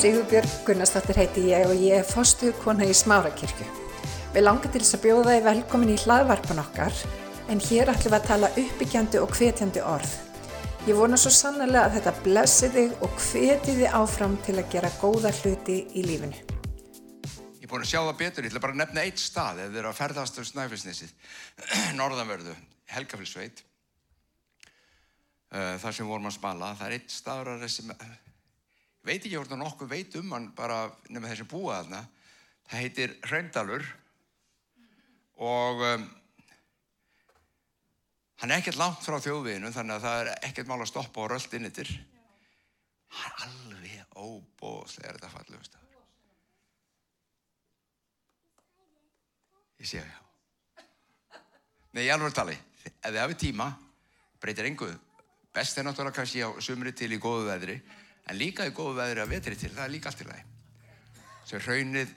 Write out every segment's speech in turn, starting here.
Sigurbjörg Gunnarsdóttir heiti ég og ég er fórstuðkona í Smárakirkju. Við langar til þess að bjóða þið velkomin í hlaðvarpan okkar en hér ætlum við að tala uppbyggjandi og hvetjandi orð. Ég vona svo sannlega að þetta blessi þig og hveti þið áfram til að gera góða hluti í lífinu. Ég er búin að sjá það betur, ég ætla bara að nefna eitt stað ef þið eru að ferðast á Snæfellsnesið, norðanverðu, Helgafellsveit, uh, þar sem vorum að smala. Það er eitt staður sem, ég veit ekki hvort það nokkuð veit um hann bara þeir sem búa þarna. Það heitir Hraundalur og um, hann er ekkert langt frá þjóðveginu þannig að það er ekkert mál að stoppa og rölt inn yttir. Það er alveg óbóðslega þetta fallegu stað. Ég sé það. Nei, ég alveg tali. Ef þið hafið tíma, breytir engu. Best er náttúrulega kannski á sumri til í góðu veðri, en líka í góðu veðri að vetri til, það er líka allt í lagi. Svo hraunið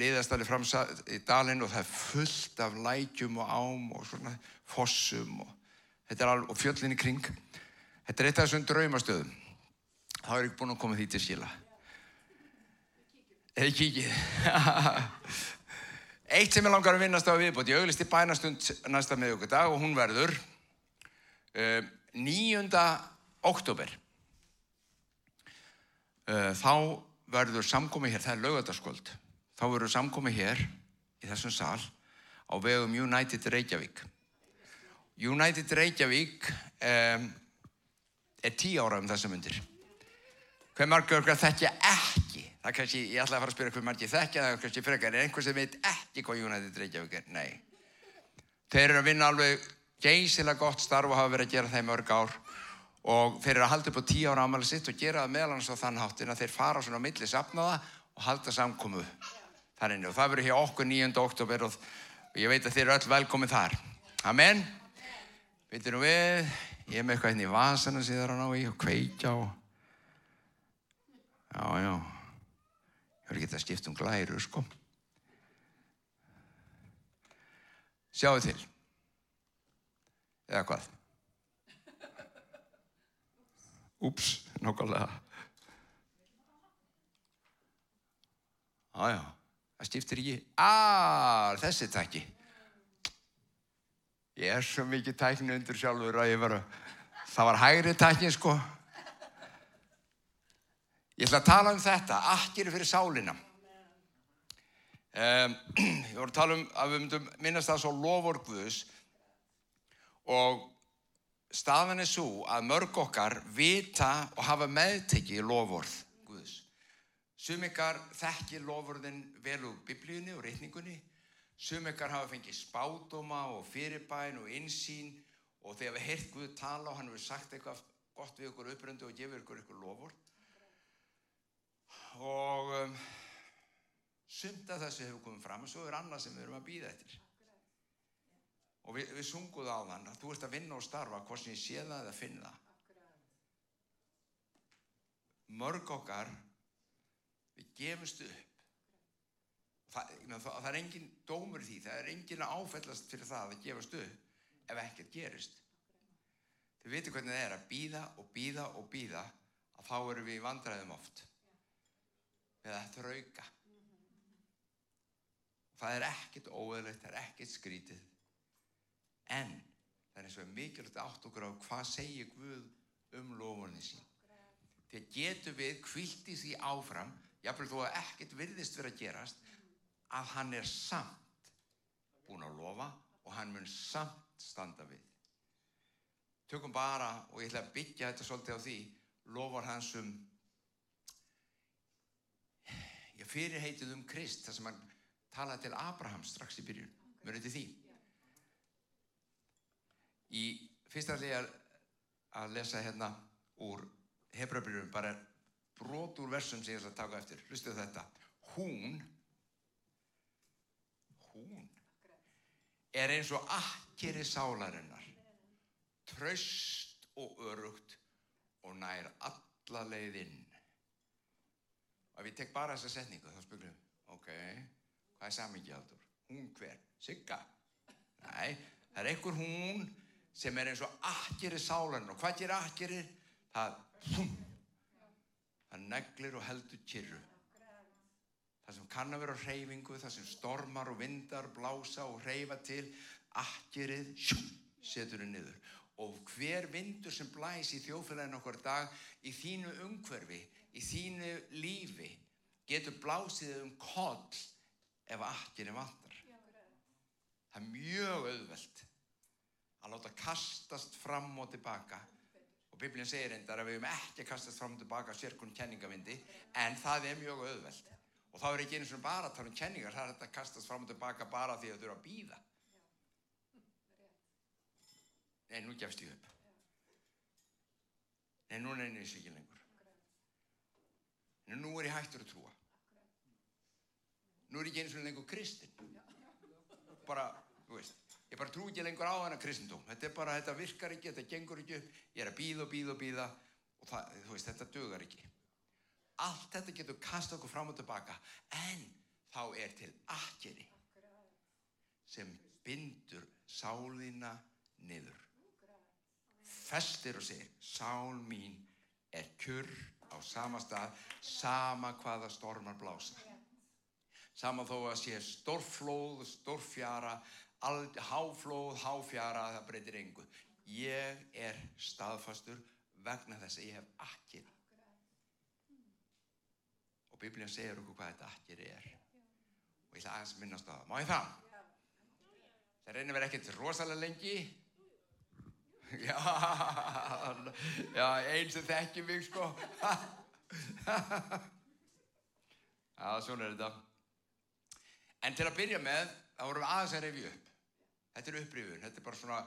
liðast alveg fram í dalinn og það er fullt af lækjum og ám og svona fossum og, alveg, og fjöllin í kring. Þetta er eitt af þessum draumastöðum. Þá er ég búin að koma því til skila. Eða kikið. Eitt sem ég langar að vinnast á viðbót, ég auglisti bænastund næsta miðugudag og hún verður uh, 9. oktober. Uh, þá verður samkomið hér, það er lögadaskvöld, þá verður samkomið hér í þessum sal á vegum United Reykjavík. United Reykjavík um, er tí ára um þessa myndir. Hver margur þekkja ekki Það er kannski, ég ætlaði að fara að spyrja hvað margir þekkja, það er kannski frekar, en einhvers sem veit ekki hvað United Reykjavík er, nei. Þeir eru að vinna alveg geysilega gott starf og hafa verið að gera þeim örg ár og eru að halda upp á tíu ára ámæli sitt og gera það meðal hans á þann háttin að þeir fara svona á milli safnaða og halda samkomu þar inni og það verður hér okkur 9. oktober og, ég veit að þeir eru öll velkomið þar. Amen. Veitir nú við, ég er með eitthvað hérna í vasana síðan á í og kveikja og já, já Það er ekki að skipta um glæru, sko. Sjáu til. Eða hvað? Úps, nokkulega. Jájá, það skiptir ekki. Á, þessi takki. Ég er svo mikið tækni undur sjálfur að ég var að, það var hægri tækni, sko. Ég ætla að tala um þetta, akkir fyrir sálina. Um, ég voru að tala um að við myndum minnast það svo lovorguðus og staðan er svo að mörg okkar vita og hafa meðtekið lovorð Guðus. Sum ykkar þekkir lovorðin vel úr biblíunni og reyningunni. Sum ykkar hafa fengið spádóma og fyrirbæn og insýn og þegar við heirt Guð tala og hann hefur sagt eitthvað gott við okkur uppröndu og gefur ykkur ykkur lovorð og um, sumt af þessu hefur komið fram og svo er annað sem við erum að býða eftir og við, við sunguð á þann að þú ert að vinna og starfa hvort sem ég sé það eða finna það mörg okkar við gefumst upp það, það, það er engin dómur því það er engin að áfellast fyrir það að gefast upp ef ekkert gerist þið veitu hvernig það er að býða og býða og býða að þá eru við vandræðum oft með að þrauka. Það er ekkert óeðlegt, það er ekkert skrítið. En það er eins og mikilvægt átt okkur á hvað segir Guð um lofunni sín. Þegar getur við kvilt í því áfram, jáfnveg þó að ekkert virðist verið að gerast, að hann er samt búin að lofa og hann mun samt standa við. Tökum bara, og ég ætla að byggja þetta svolítið á því, lofar hans um ég fyrirheitið um Krist þar sem hann talaði til Abraham strax í byrjun mörgum til því í fyrsta hlýjar að lesa hérna úr Hebrabyrjum bara brot úr versum sem ég ætla að taka eftir hlustu þetta hún hún er eins og akkeri sálarinnar tröst og örugt og nær alla leiðinn og ég tek bara þessa setningu þá spöglum ok, hvað er samingi átur? Hún hver? Sigga? Nei, það er einhver hún sem er eins og akkeri sálan og hvað gerir akkeri? Það, það neglir og heldur kyrru. Það sem kann að vera hreyfingu, það sem stormar og vindar, blása og hreyfa til, akkirið, setur þau niður. Og hver vindur sem blæs í þjófélaginu okkur dag, í þínu umhverfi, í þínu lífi, getur blásið um koll ef akkirinn vantar. Það er mjög auðvelt að láta kastast fram og tilbaka. Og Biblín segir endar að við hefum ekki kastast fram og tilbaka sérkunn kenningavindi en það er mjög auðvelt. Og þá er ekki eins og bara að tala um kenningar það er þetta að kastast fram og tilbaka bara því að þau eru að býða Nei, nú gefst ég upp. Nei, nú er þessu ekki lengur. Nei, nú er ég hættur að trúa. Nú er ég ekki eins og lengur kristinn. Bara, þú veist ég bara trú ekki lengur á hana kristendóm. Þetta er bara, þetta virkar ekki, þetta gengur ekki upp. Ég er að býða og býða og býða og það, þú veist, þetta dögar ekki. Allt þetta getur kasta okkur fram og tilbaka en þá er til akkeri sem bindur sálina niður. Festir og segir sál mín er kjur á sama stað sama hvaða stormar blása. Sama þó að sé stórflóð stórfjara háflóð, háfjara, það breytir engu. Ég er staðfastur vegna þess að ég hef akkir. Og Biblíðan segir okkur hvað þetta akkir er. Og ég ætla aðeins að minnast á það. Má ég það? Það reynir verið ekkert rosalega lengi. Já, já eins og þekki mig sko. Já, svona er þetta. En til að byrja með, þá vorum við aðeins að reyfi upp. Þetta er upprýfun, þetta er bara svona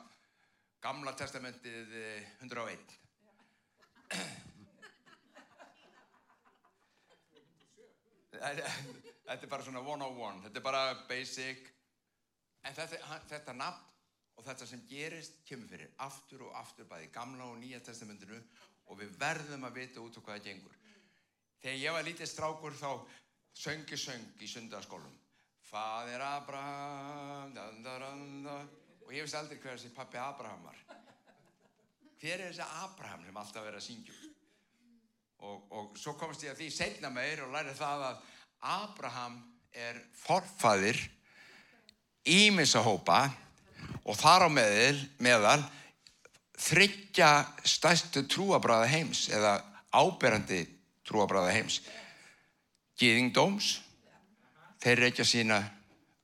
gamla testamentið 101. Þetta er bara svona one on one, þetta er bara basic. En þetta, þetta nafn og þetta sem gerist kemur fyrir aftur og aftur bæði gamla og nýja testamentinu og við verðum að vita út á hvað það gengur. Þegar ég var lítið strákur þá söngi söng í sundarskólum. Fadir Abraham da, da, da, og ég veist aldrei hver þessi pappi Abraham var. Hver er þessi Abraham sem alltaf verið að syngja og, og svo komst ég að því segna meir og lærið það að Abraham er forfaðir ímissahópa og þar á meðal, meðal þryggja stærstu trúabræða heims eða áberandi trúabræða heims. Gýðingdóms þeir reykja sína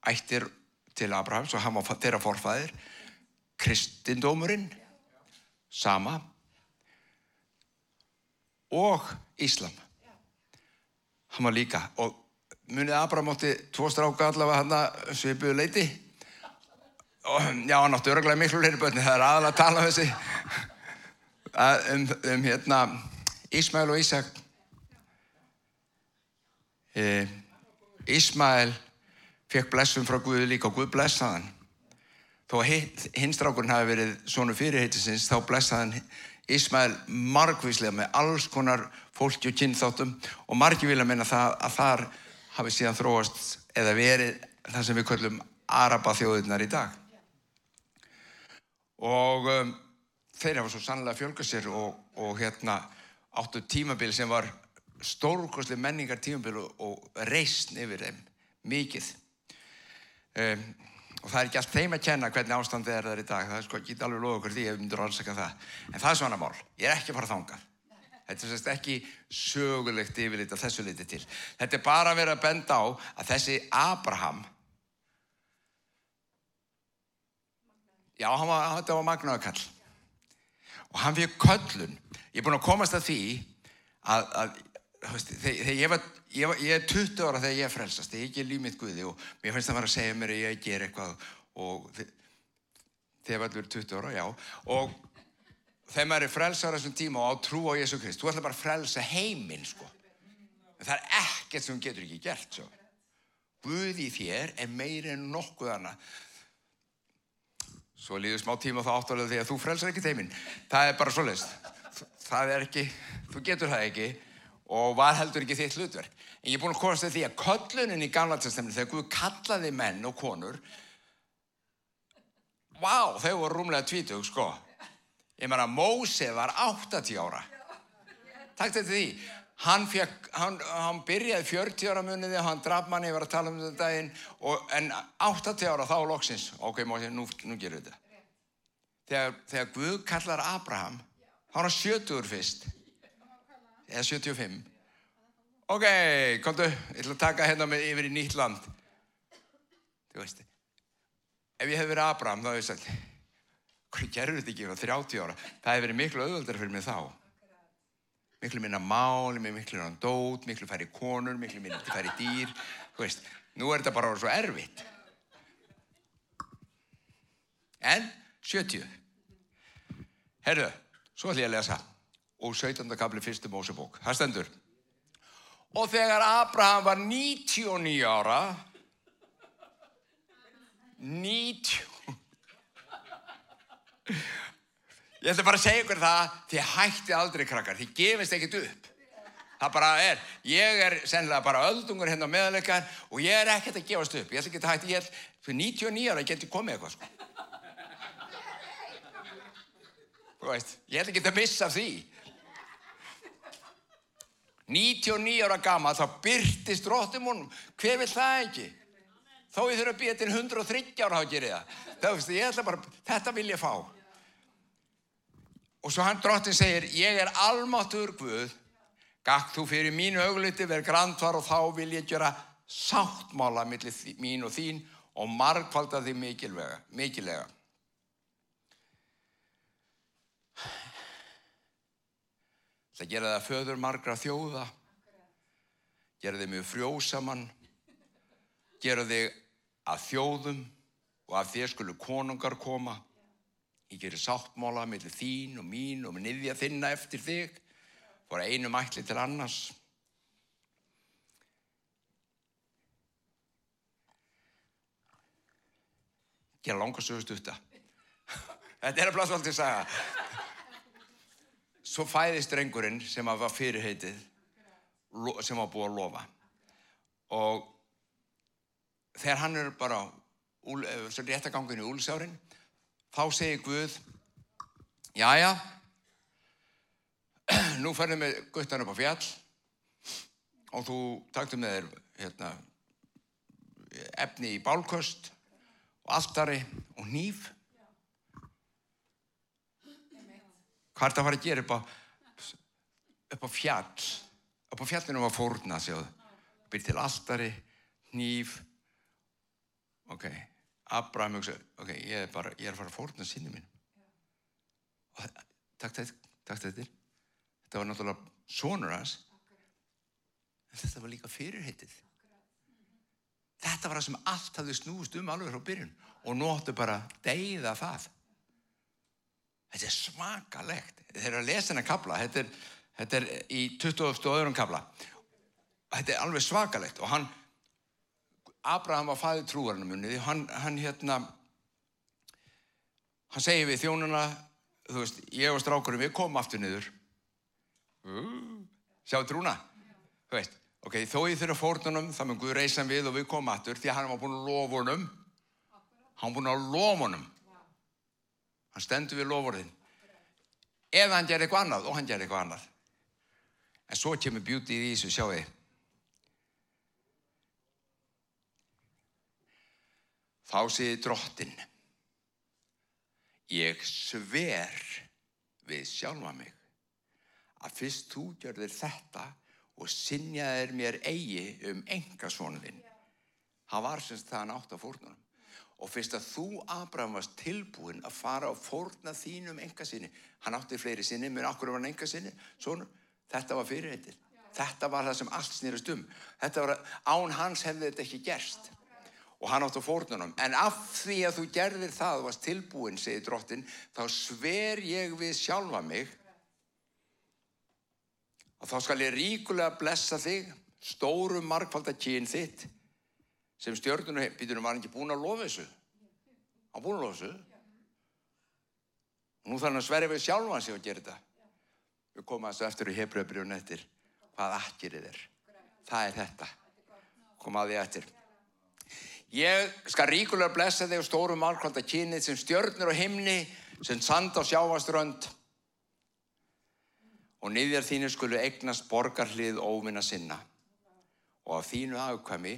ættir til Abrahams og var þeirra forfæðir kristindómurinn sama. Og Íslam. Hann var líka og munið Abraham átti tvo stráka allavega hann svipuðu leiti og já hann átti örglega miklu leiri bönni það er aðalega að tala um þessi um, um hérna Ísmael og Ísak. Eða Ísmael fekk blessum frá Guði líka og Guð blessaðan. Þó að hinstrákurinn hafi verið svona fyrirheitisins þá blessaðan Ísmael margvíslega með alls konar fólki og kynþáttum og margi vilja meina það að þar hafi síðan þróast eða verið það sem við kallum Araba þjóðunar í dag. Og um, þeir hafa svo sannlega fjölgað sér og, og hérna áttu tímabil sem var stórkosli menningar tímabil og reysn yfir þeim mikið. Um, og það er ekki allt þeim að kenna hvernig ástandið er þar í dag. Það er sko ekki alveg loða okkur því ef við myndur að ansaka það. En það er svona mál, ég er ekki að fara þangað. Þetta er sérst ekki sögulegt yfirleitt að þessu leiti til. Þetta er bara að vera að benda á að þessi Abraham já, hann var, þetta var magnaðakall og hann fyrir köllun. Ég er búin að komast að því að, að þegar ég var, ég var ég er 20 ára þegar ég frelsast ég er ekki líf mitt Guði og mér finnst það að vera að segja mér að ég ger eitthvað og þegar allir 20 ára, já. Og þegar maður er frelsar þessum tíma og á trú á Jésu Krist, þú ætla bara að frelsa heiminn sko. En það er ekkert sem getur ekki gert svo. Guði þér er meiri en nokkuð annað. Svo líður smá tíma þá áttulega því að þú frelsar ekki heiminn það er bara svo list það er ekki, þú getur það ekki og var heldur ekki þitt hlutverk. En ég er búin að til því að köllunin í gamla testaminu, þegar Guð kallaði menn og konur, vá, þau voru rúmlega tvítug, sko. Ég meina, Móse var 80 ára. Takk til því. Hann, fekk, hann, hann byrjaði 40 ára muniði, hann draf manni, ég var að tala um þetta daginn, og, en 80 ára þá loksins, ok, Mósi, nú, nú gerum við þetta. Þegar, þegar Guð kallar Abraham, þá var hann 70 fyrst, eða 75. Ok, komdu, ég ætla að taka hérna með yfir í nýtt land. Þú veist, ef ég hef verið Abraham, þá hefur ég sagt, hvað gerur þetta ekki á 30 ára? Það hefur verið miklu auðvöldar fyrir mig þá miklu minna mál, miklu minna dót, miklu færri konur, miklu minna færri dýr, þú veist, nú er þetta bara svo erfitt. En 70. Herðu, svo ætlum ég að lesa og 17. kapli fyrstu Mósebók. Það stendur. Og þegar Abraham var 99 ára, 90 Ég ætla bara að segja ykkur það, þið hætti aldrei krakkar, þið gefist ekkert upp. Það bara er, ég er sennilega bara öldungur hérna á meðalegar og ég er ekkert að gefast upp. Ég ætla ekki að hætti, ég er fyrir 99 ára, geti komið eitthvað sko. Þú veist, ég ætla ekki að missa því. 99 ára gama, þá byrtist róttumónum, hver vil það ekki? Þó ég þurfa að býja til 130 ára á að gera það. Það veist, ég ætla bara, þetta vil ég fá. Og svo hann drottin segir, ég er almáttur Guð, gakk þú fyrir mínu augliti, verð grantvar og þá vil ég gera sáttmála millir mín og þín og margfalda því mikilega. Það gera það föður margra þjóða, gera þið mjög frjósamann, gera þið að þjóðum og að þér skulu konungar koma Ég gerir sáttmála mellir þín og mín og niðja þinna eftir þig. Fóra einu mætli til annars. Gera langarsögust út það. Þetta er að að sagja. Svo fæðist drengurinn sem var fyrirheitið sem var búið að lofa. Og þegar hann er bara réttagangin í úlsárin þá segir Guð, jájá, nú ferðum við guttan upp á fjall og þú taktu með þér hérna, efni í bálköst og alltari og nýf. Hvað er þetta að fara að gera upp á, upp á fjall? Upp á fjallinu var fórna, sjáðu. Byrð til alltari, nýf, ok. Abraham ok, ég er bara, ég er að fara að fórna sinni mín. Og takk þetta, þetta. Var náttúrulega sonur hans. En þetta var líka fyrirheitið. Þetta var það sem allt hafði snúst um alveg frá byrjun. Og nú áttu bara deyða það. Þetta er smakalegt. Þeir eru að lesa hennar kabla. Þetta er, þetta er í 20. og öðrum kabla. Þetta er alveg svakalegt. Og hann Abraham var fæðið trúarinn munið, hann, hann hérna, hann segi við þjónuna, þú veist, ég og strákurinn, við komum aftur niður. Uh, sjáu trúna, þú veist, ok, þó ég þurfa fórnunum, það mun Guð reysa við og við komum aftur, því að hann var búin að lofa honum, hann var búin að lofa honum, hann stendur við lofurðin, eða hann ger eitthvað annað og hann ger eitthvað annað. En svo kemur bjútið í þessu, sjáu þið, Þá segir drottin, ég sver við sjálfa mig að fyrst þú gjörðir þetta og sinjaðir mér eigi um enga svonuðinn. Það var semst það hann átt á fórnunum. Og fyrst að þú, Abraham, varst tilbúin að fara og fórna þínum enga sinni, hann átti fleiri sinni, menn okkur var hann enga sinni, svona, þetta var fyrirheitir. Þetta var það sem allt snýrast um. Þetta var, án hans hefði þetta ekki gerst og hann átt á fórnunum. En af því að þú gerðir það og varst tilbúin, segir drottin, þá sver ég við sjálfa mig og þá skal ég ríkulega blessa þig, stórum markfaldakín þitt, sem stjórnunum býtunum var ekki búin að lofa þessu. Hann búin að lofa þessu. Og nú þarf hann að sverja við sjálfa sig að gera þetta. Við komum að þessu eftir í hefbröðbríun eftir hvað akkirið er. Það er þetta. Komum að því eftir. Ég skal ríkulega blessa þig og stóru málkvölda kynið sem stjörnur og himni, sem sand á sjávaströnd. og niðjar þínu skulu eignast borgarhlið óvinna sinna og af þínu afkvæmi,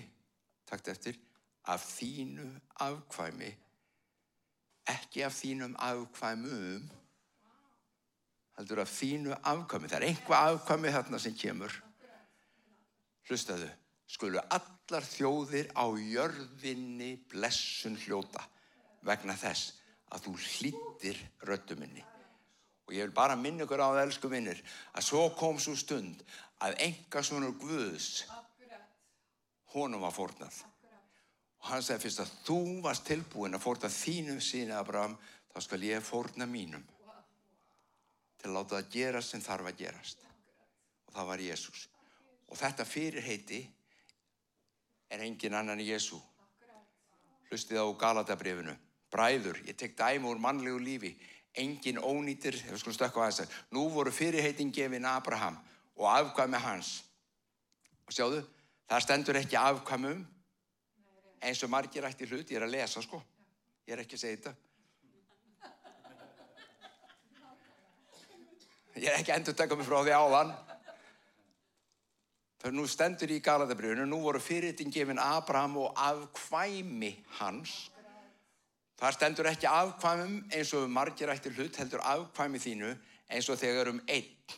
takt eftir, af þínu afkvæmi, ekki af þínum afkvæmum, heldur af þínu afkvæmi. Það er einhvað afkvæmi þarna sem kemur. Hlustaðu, skulu allar þjóðir á jörðinni blessun hljóta vegna þess að þú hlýttir röttuminni. Og ég vil bara minna ykkur á það, elsku vinnir, að svo kom svo stund að enga svonur Guðs honum var fórnað. Og hann sagði fyrst að þú varst tilbúin að fórna þínum síni, Abraham, þá skal ég fórna mínum til að láta það gerast sem þarf að gerast. Og það var Jésús. Og þetta fyrirheiti er engin annan í Jésú. Hlustið á Galatabrifinu. Bræður, ég tek dæmi úr mannlegu lífi. Engin ónýtir, ef við skulum stökka á þess að nú voru fyrirheitin gefin Abraham og afkvæmi hans. Og sjáðu, það stendur ekki afkvæmum eins og margir ætti hlut, ég er að lesa sko. Ég er ekki að segja þetta. Ég er ekki endur tekað mig frá því áðan. Það nú stendur í Galatabrifinu, nú voru fyrirtin gefin Abraham og afkvæmi hans. Það stendur ekki afkvæmum eins og margir ættir hlut, heldur afkvæmi þínu eins og þegar um einn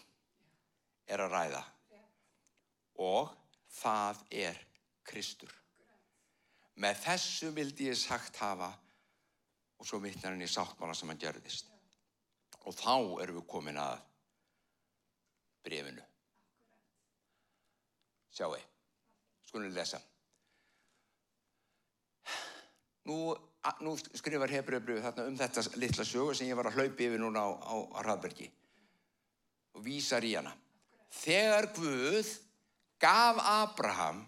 er að ræða. Og það er Kristur. Með þessu vildi ég sagt hafa og svo vittnar hann í sáttmála sem hann gerðist. Og þá erum við komin að brefinu. Sjáu, skulum við lesa. Nú, nú skrifar Hebreabrið þarna um þetta litla sögu sem ég var að hlaupa yfir núna á, á Hraðbergi og vísar í hana. Þegar Guð gaf Abraham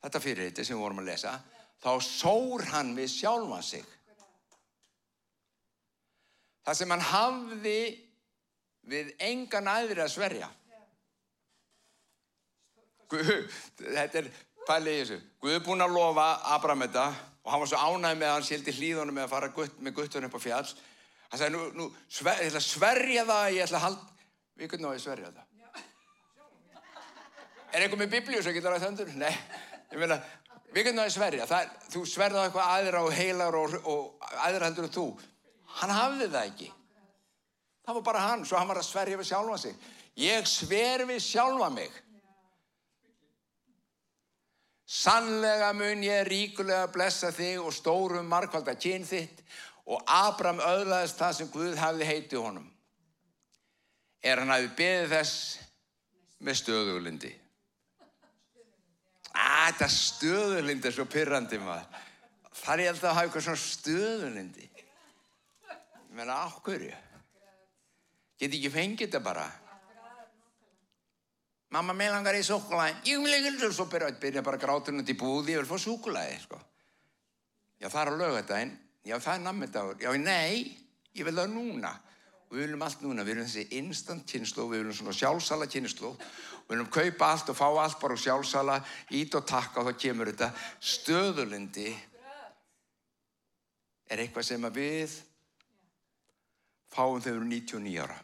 þetta fyrirheiti sem við vorum að lesa, þá sór hann við sjálfan sig. Það sem hann hafði við engan aðri að sverja. Guð, þetta er pælið í þessu. Guð er búinn að lofa Abraham þetta og hann var svo ánægð með að hann sildi hlýðunum með að fara gutt, með guttunum upp á fjall. Hann sagði, nú, nú sver, ég ætla að sverja það, ég ætla að halda, við ég að sverja það? Er einhver með biblíu sem getur rætt höndur? Nei, ég meina, við hvernig á ég að sverja? Það, þú sverða eitthvað aðra og heilar og, og aðra heldur en þú. Hann hafði það ekki. Það var bara hann, svo hann var að sverja við sjálfa sig. Ég sver við sjálfa mig. Sannlega mun ég ríkulega blessa þig og stórum markvalda kyn þitt og Abram öðlaðist það sem Guð hafði heitið honum. Er hann hafi beðið þess með stöðuglindi. Æ, þetta stöðuglindi er svo pyrrandi maður. Það er ég held að hafa eitthvað svona stöðuglindi. Ég meina, á hverju? Get ekki fengið þetta bara? Mamma, mig langar í súkulæði. Ég vil ekki og svo byrja, byrja bara gráturinn út í búði, ég vil fá súkulæði, sko. Já, það er að löga þetta einn. Já, það er nammidagur. Já, nei, ég vil það núna. Og við viljum allt núna, við viljum þessi instant kynnsló, við viljum svona sjálfsala kynnsló. Við viljum kaupa allt og fá allt bara úr sjálfsala, ít og takka og þá kemur þetta. Stöðulindi er eitthvað sem að við fáum þegar við erum 99 ára.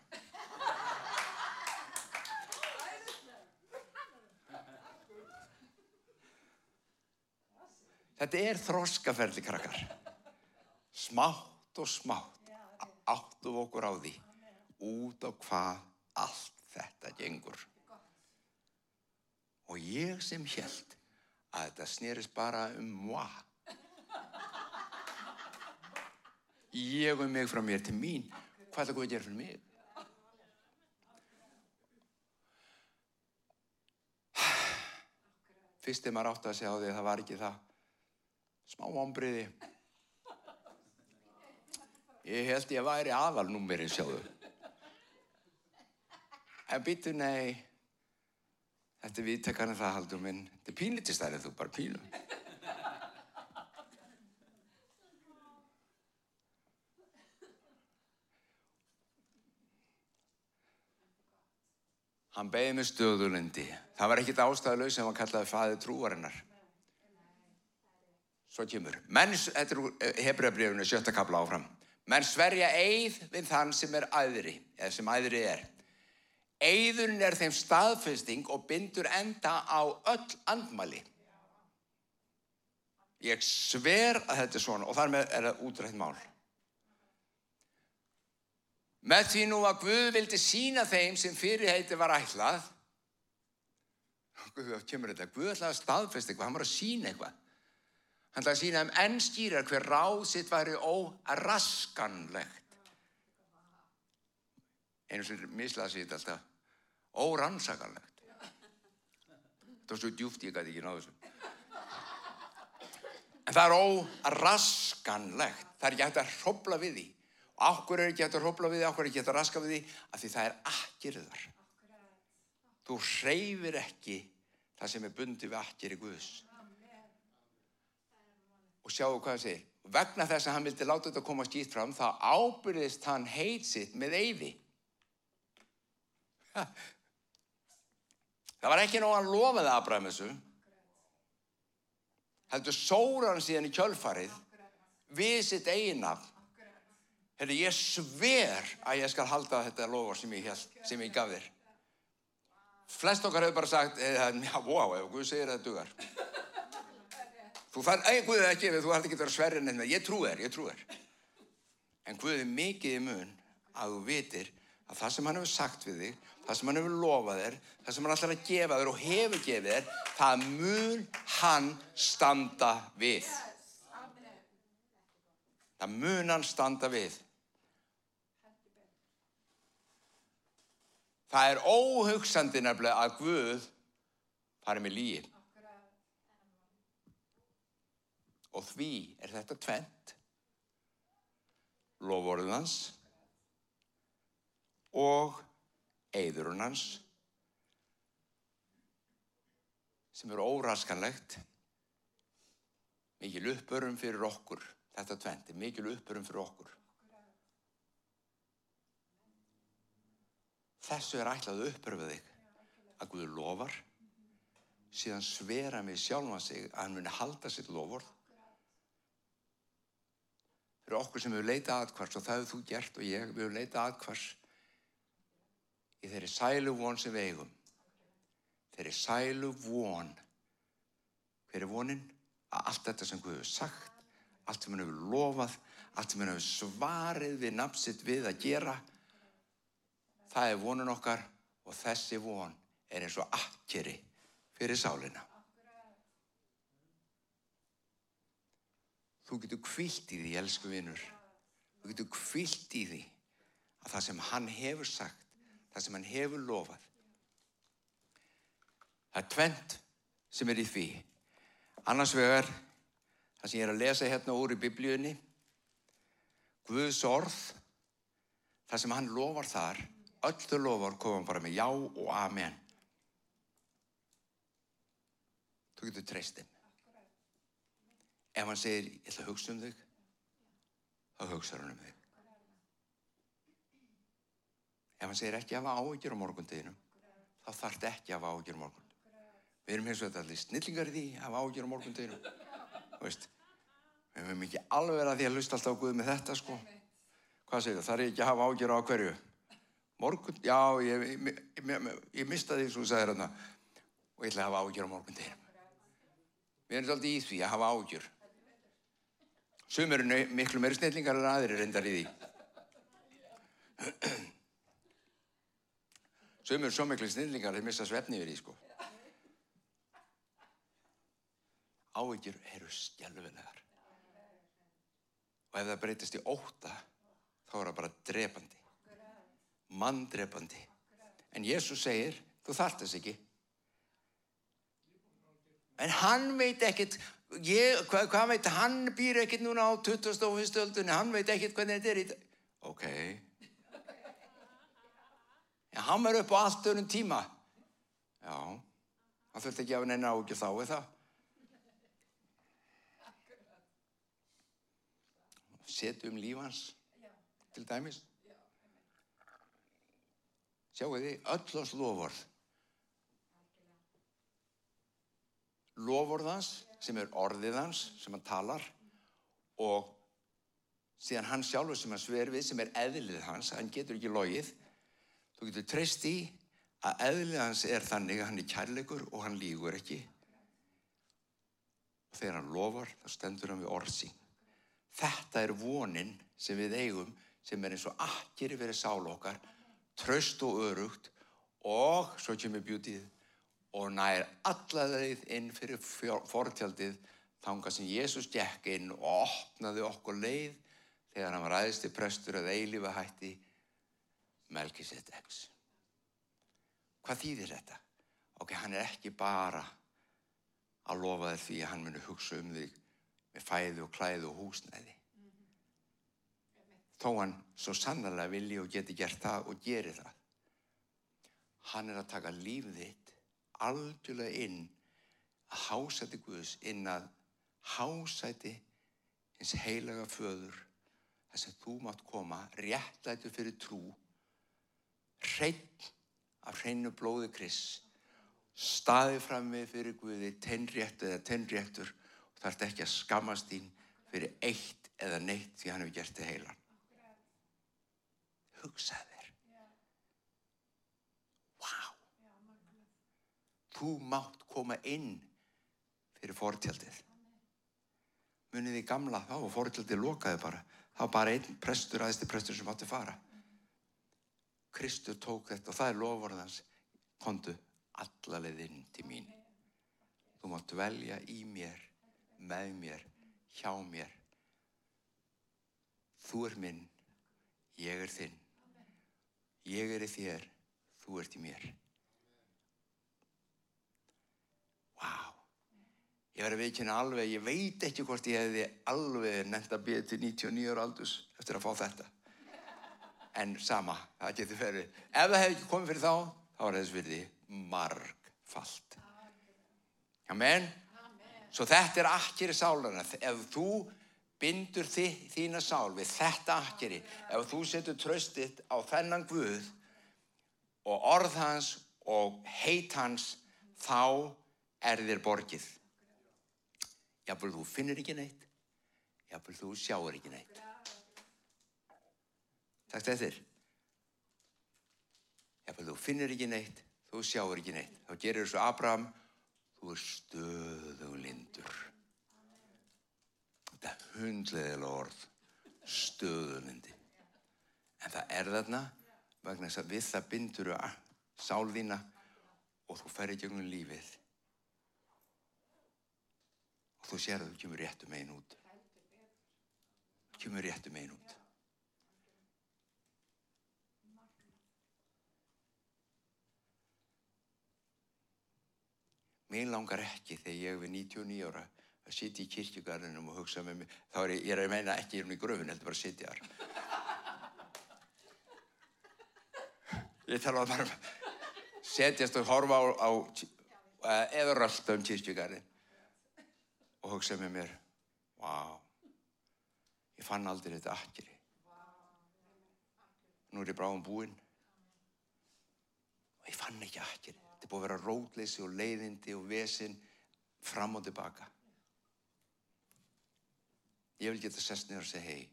Þetta er þroskaferli, krakkar. Smátt og smátt áttum okkur á því út á hvað allt þetta gengur. Og ég sem held að þetta snerist bara um moi. Ég og mig frá mér til mín. Hvað er það að gera fyrir mig? Fyrst er maður átt að segja á því að það var ekki það smá ombriði. Ég held ég væri aðalnúmerið sjáðu. En býtu nei, þetta er viðtekarinn það haldur minn. Þetta er pínlítistærið þú, bara pínu. Hann beði með stöðulindi. Það var ekkit ástæðuleg sem hann kallaði faðið trúarinnar. Svo kemur. Menn, þetta er hefbröðabrjöfunu, sjötta kapla áfram. Menn sverja eið við þann sem er æðri, eða sem æðri er. Eyðurinn er þeim staðfesting og bindur enda á öll andmæli. Ég sver að þetta er svona og þar með er það útrætt mál. Með því nú að Guð vildi sína þeim sem fyrirheiti var ætlað, Guð, kemur þetta, Guð ætlaði að staðfesta eitthvað, hann var að sína eitthvað. Hann ætlaði að sína þeim enn skýrar hver ráð sitt væri óraskanlegt. Einu sem mislaði þetta alltaf, órannsakanlegt. Það var svo djúft ég gæti ekki náðu þessu. En það er óraskanlegt. Það er ekki hægt að hrópla við því. Okkur er ekki hægt að hrópla við því, okkur er ekki hægt að raska við því, af því það er akkirðar. Þú hreyfir ekki það sem er bundið við akkir í Guðs. Og sjáu hvað það segir. Vegna þess að hann vildi láta þetta koma skýtt fram, þá ábyrðist hann heit sitt með eyði. Ja. Það var ekki nóg að lofa það Abraham þessu. Heldur sóra hann síðan í kjölfarið við sitt eiginafn. Herri, ég sver að ég skal halda þetta lofa sem ég, held, sem ég gaf þér. Flest okkar hefur bara sagt, já, wow, ef Guð segir það dugar. Þú fann, ei, Guð er ekki, þú hætti ekki að vera sverrið nefnir, ég trú þér, ég trú þér. En Guð er mikið í mun að þú vitir að það sem hann hefur sagt við þig, það sem hann hefur lofað þér, það sem hann ætlar að gefa þér og hefur gefið þér, það mun hann standa við. Það mun hann standa við. Það er óhugsandi nefnilega að Guð fari með líi. Og því er þetta tvent. Lofórið hans og eðurinn hans sem er óraskanlegt. Mikil uppörum fyrir okkur. Þetta tvent er mikil uppörum fyrir okkur. Þessu er ætlað uppörfið þig að Guður lofar, síðan svera með sjálfa sig að hann muni halda sitt loford. Fyrir okkur sem hefur leitað aðkvars og það hefur þú gert og ég, hefur leitað aðkvars í þeirri sælu von sem við eigum. Þeirri sælu von. Hver er vonin? Að allt þetta sem Guður hefur sagt, allt sem hann hefur lofað, allt sem hann hefur svarið við nafnsitt við að gera, Það er vonun okkar og þessi von er eins og akkeri fyrir sálina. Þú getur kvilt í því, elsku vinnur. Þú getur kvilt í því að það sem hann hefur sagt, það sem hann hefur lofað. Það er tvent sem er í því. Annars vegar, það sem ég er að lesa hérna úr í biblíunni, Guðs orð, það sem hann lofar þar, öll þau lofar koma bara með já og amen. Þú getur treyst þeim. Ef hann segir, ég ætla að hugsa um þig, þá hugsa hann um þig. Ef hann segir ekki að hafa áhyggjur á morgundeginum, þá þarf þetta ekki að hafa áhyggjur á morgun. Við erum eins og þetta allir snillingar í því að hafa áhyggjur á veist, við höfum ekki alveg að því að hlusta alltaf á Guð með þetta, sko. Hvað segir það? Það er ekki að hafa áhyggjur á hverju. Morgun, já, ég, ég, ég, ég mista því sem þú sagði hérna og ég ætla að hafa ágjör á morgun þeirra. Við erum svolítið í því að hafa ágjör. Sumur eru miklu meiri snillingar en aðrir reyndar í því. Sumur eru svo miklu snillingar þeir missa svefni yfir því, sko. Ágjör eru skjálfilegar. Og ef það breytist í óta, þá er það bara drepandi manndrepandi. En Jésús segir, þú þart þess ekki. En hann veit ekkert, ég, hvað, hvað veit, hann býr ekkert núna á 21. öldunni, hann veit ekkert hvernig þetta er í dag. Ok. Já, hann er upp á allt öðrum tíma. Já, hann þurfti ekki að neina ágjur þá eða það. Setjum lífans til dæmis. Sjáu þið, öllast lofórð. Lofórðans sem er orðiðans sem hann talar og síðan hann sjálfur sem hann sver við sem er eðlið hans, hann getur ekki logið. Þú getur treyst í að eðlið hans er þannig að hann er kærleikur og hann lígur ekki. Og þegar hann lofar, þá stendur hann við orð sín. Þetta er vonin sem við eigum, sem er eins og akkeri verið sál okkar, tröst og örugt og svo kemur bjútið og nær allaðið inn fyrir fortjaldið þanga sem Jésús gekk inn og opnaði okkur leið þegar hann var aðeinstir prestur að eilifa hætti Melkisedeks. Hvað þýðir þetta? Ok, hann er ekki bara að lofa þér því að hann muni hugsa um þig með fæði og klæði og húsnæði. Þó hann svo sannarlega vilji og geti gert það og geri það. Hann er að taka lífið þitt algjörlega inn að hásæti Guðs inn að hásæti hins heilaga föður þess að þú mátt koma réttlætu fyrir trú hreinn af hreinu blóði Kris staði fram með fyrir Guði tennréttu eða tennréttur og þarf ekki að skammast þín fyrir eitt eða neitt því hann hefur gert þig heilan. Hugsa þér wow þú mátt koma inn fyrir fortjaldið. Munið í gamla þá og fortjaldið lokaði bara. Þá bara einn prestur aðeinstir prestur sem átti fara. Kristur tók þetta og það er lofvarðans kontu allalegð inn til mín. Þú mátt velja í mér með mér, hjá mér. Þú er minn ég er þinn. Ég er í þér þú ert í mér wow ég verði veikina alveg ég veit ekki hvort ég hefði alveg nefnt að byrja til 99 ára aldus eftir að fá þetta. En sama, það getur verið. Ef það hefði ekki komið fyrir þá þá er þess virði margfalt. Amen. Svo þetta er akkeri sálana ef þú bindur þi, þína sál við þetta akkeri ef þú setur tröstitt á þennan Guð og orð hans og heit hans þá er þér borgið jáfnvel þú finnir ekki neitt jáfnvel þú sjáur ekki neitt Takk eftir. Ef þú finnir ekki neitt, þú sjáur ekki neitt. Þá gerir þessu Abraham, þú er stöðulindur. Þetta er hundleðilega orð, stöðulindi. En það er þarna, vegna þess að við það bindur þú sál þína og þú ferir gegnum lífið. Og þú sér að þú kemur réttum einn út. Kemur réttum einn út. Mér langar ekki þegar ég er við 99 ára að sitja í kirkjugarðinum og hugsa með mig. Þá er ég, ég er að meina ekki hérna í gröfun, heldur bara að sitja þar. Ég tala bara um setjast og horfa á, á eða rölda um kirkjugarðin og hugsa með mér, wow, ég fann aldrei þetta akkeri. Nú er ég bráðum búinn og ég fann ekki akkeri. Þetta er búið að vera rótleysi og leiðindi og vesin fram og tilbaka. Ég vil geta sest niður og segja hei.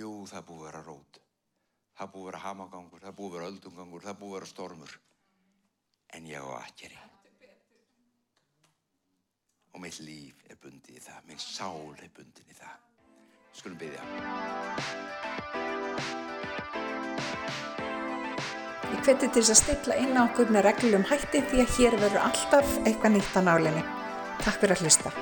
Jú, það er búið að vera rót. Það er búið að vera hamagangur, það er búið að vera öldungangur, það er búið að vera stormur. En ég á akkeri. Og mitt líf er bundið í það, minn sál er bundið í það. Skulum byggja. Ég hveti til þess að stilla inn á okkur með reglum hætti því að hér verður alltaf eitthvað nýtt á nálinni. Takk fyrir að hlusta.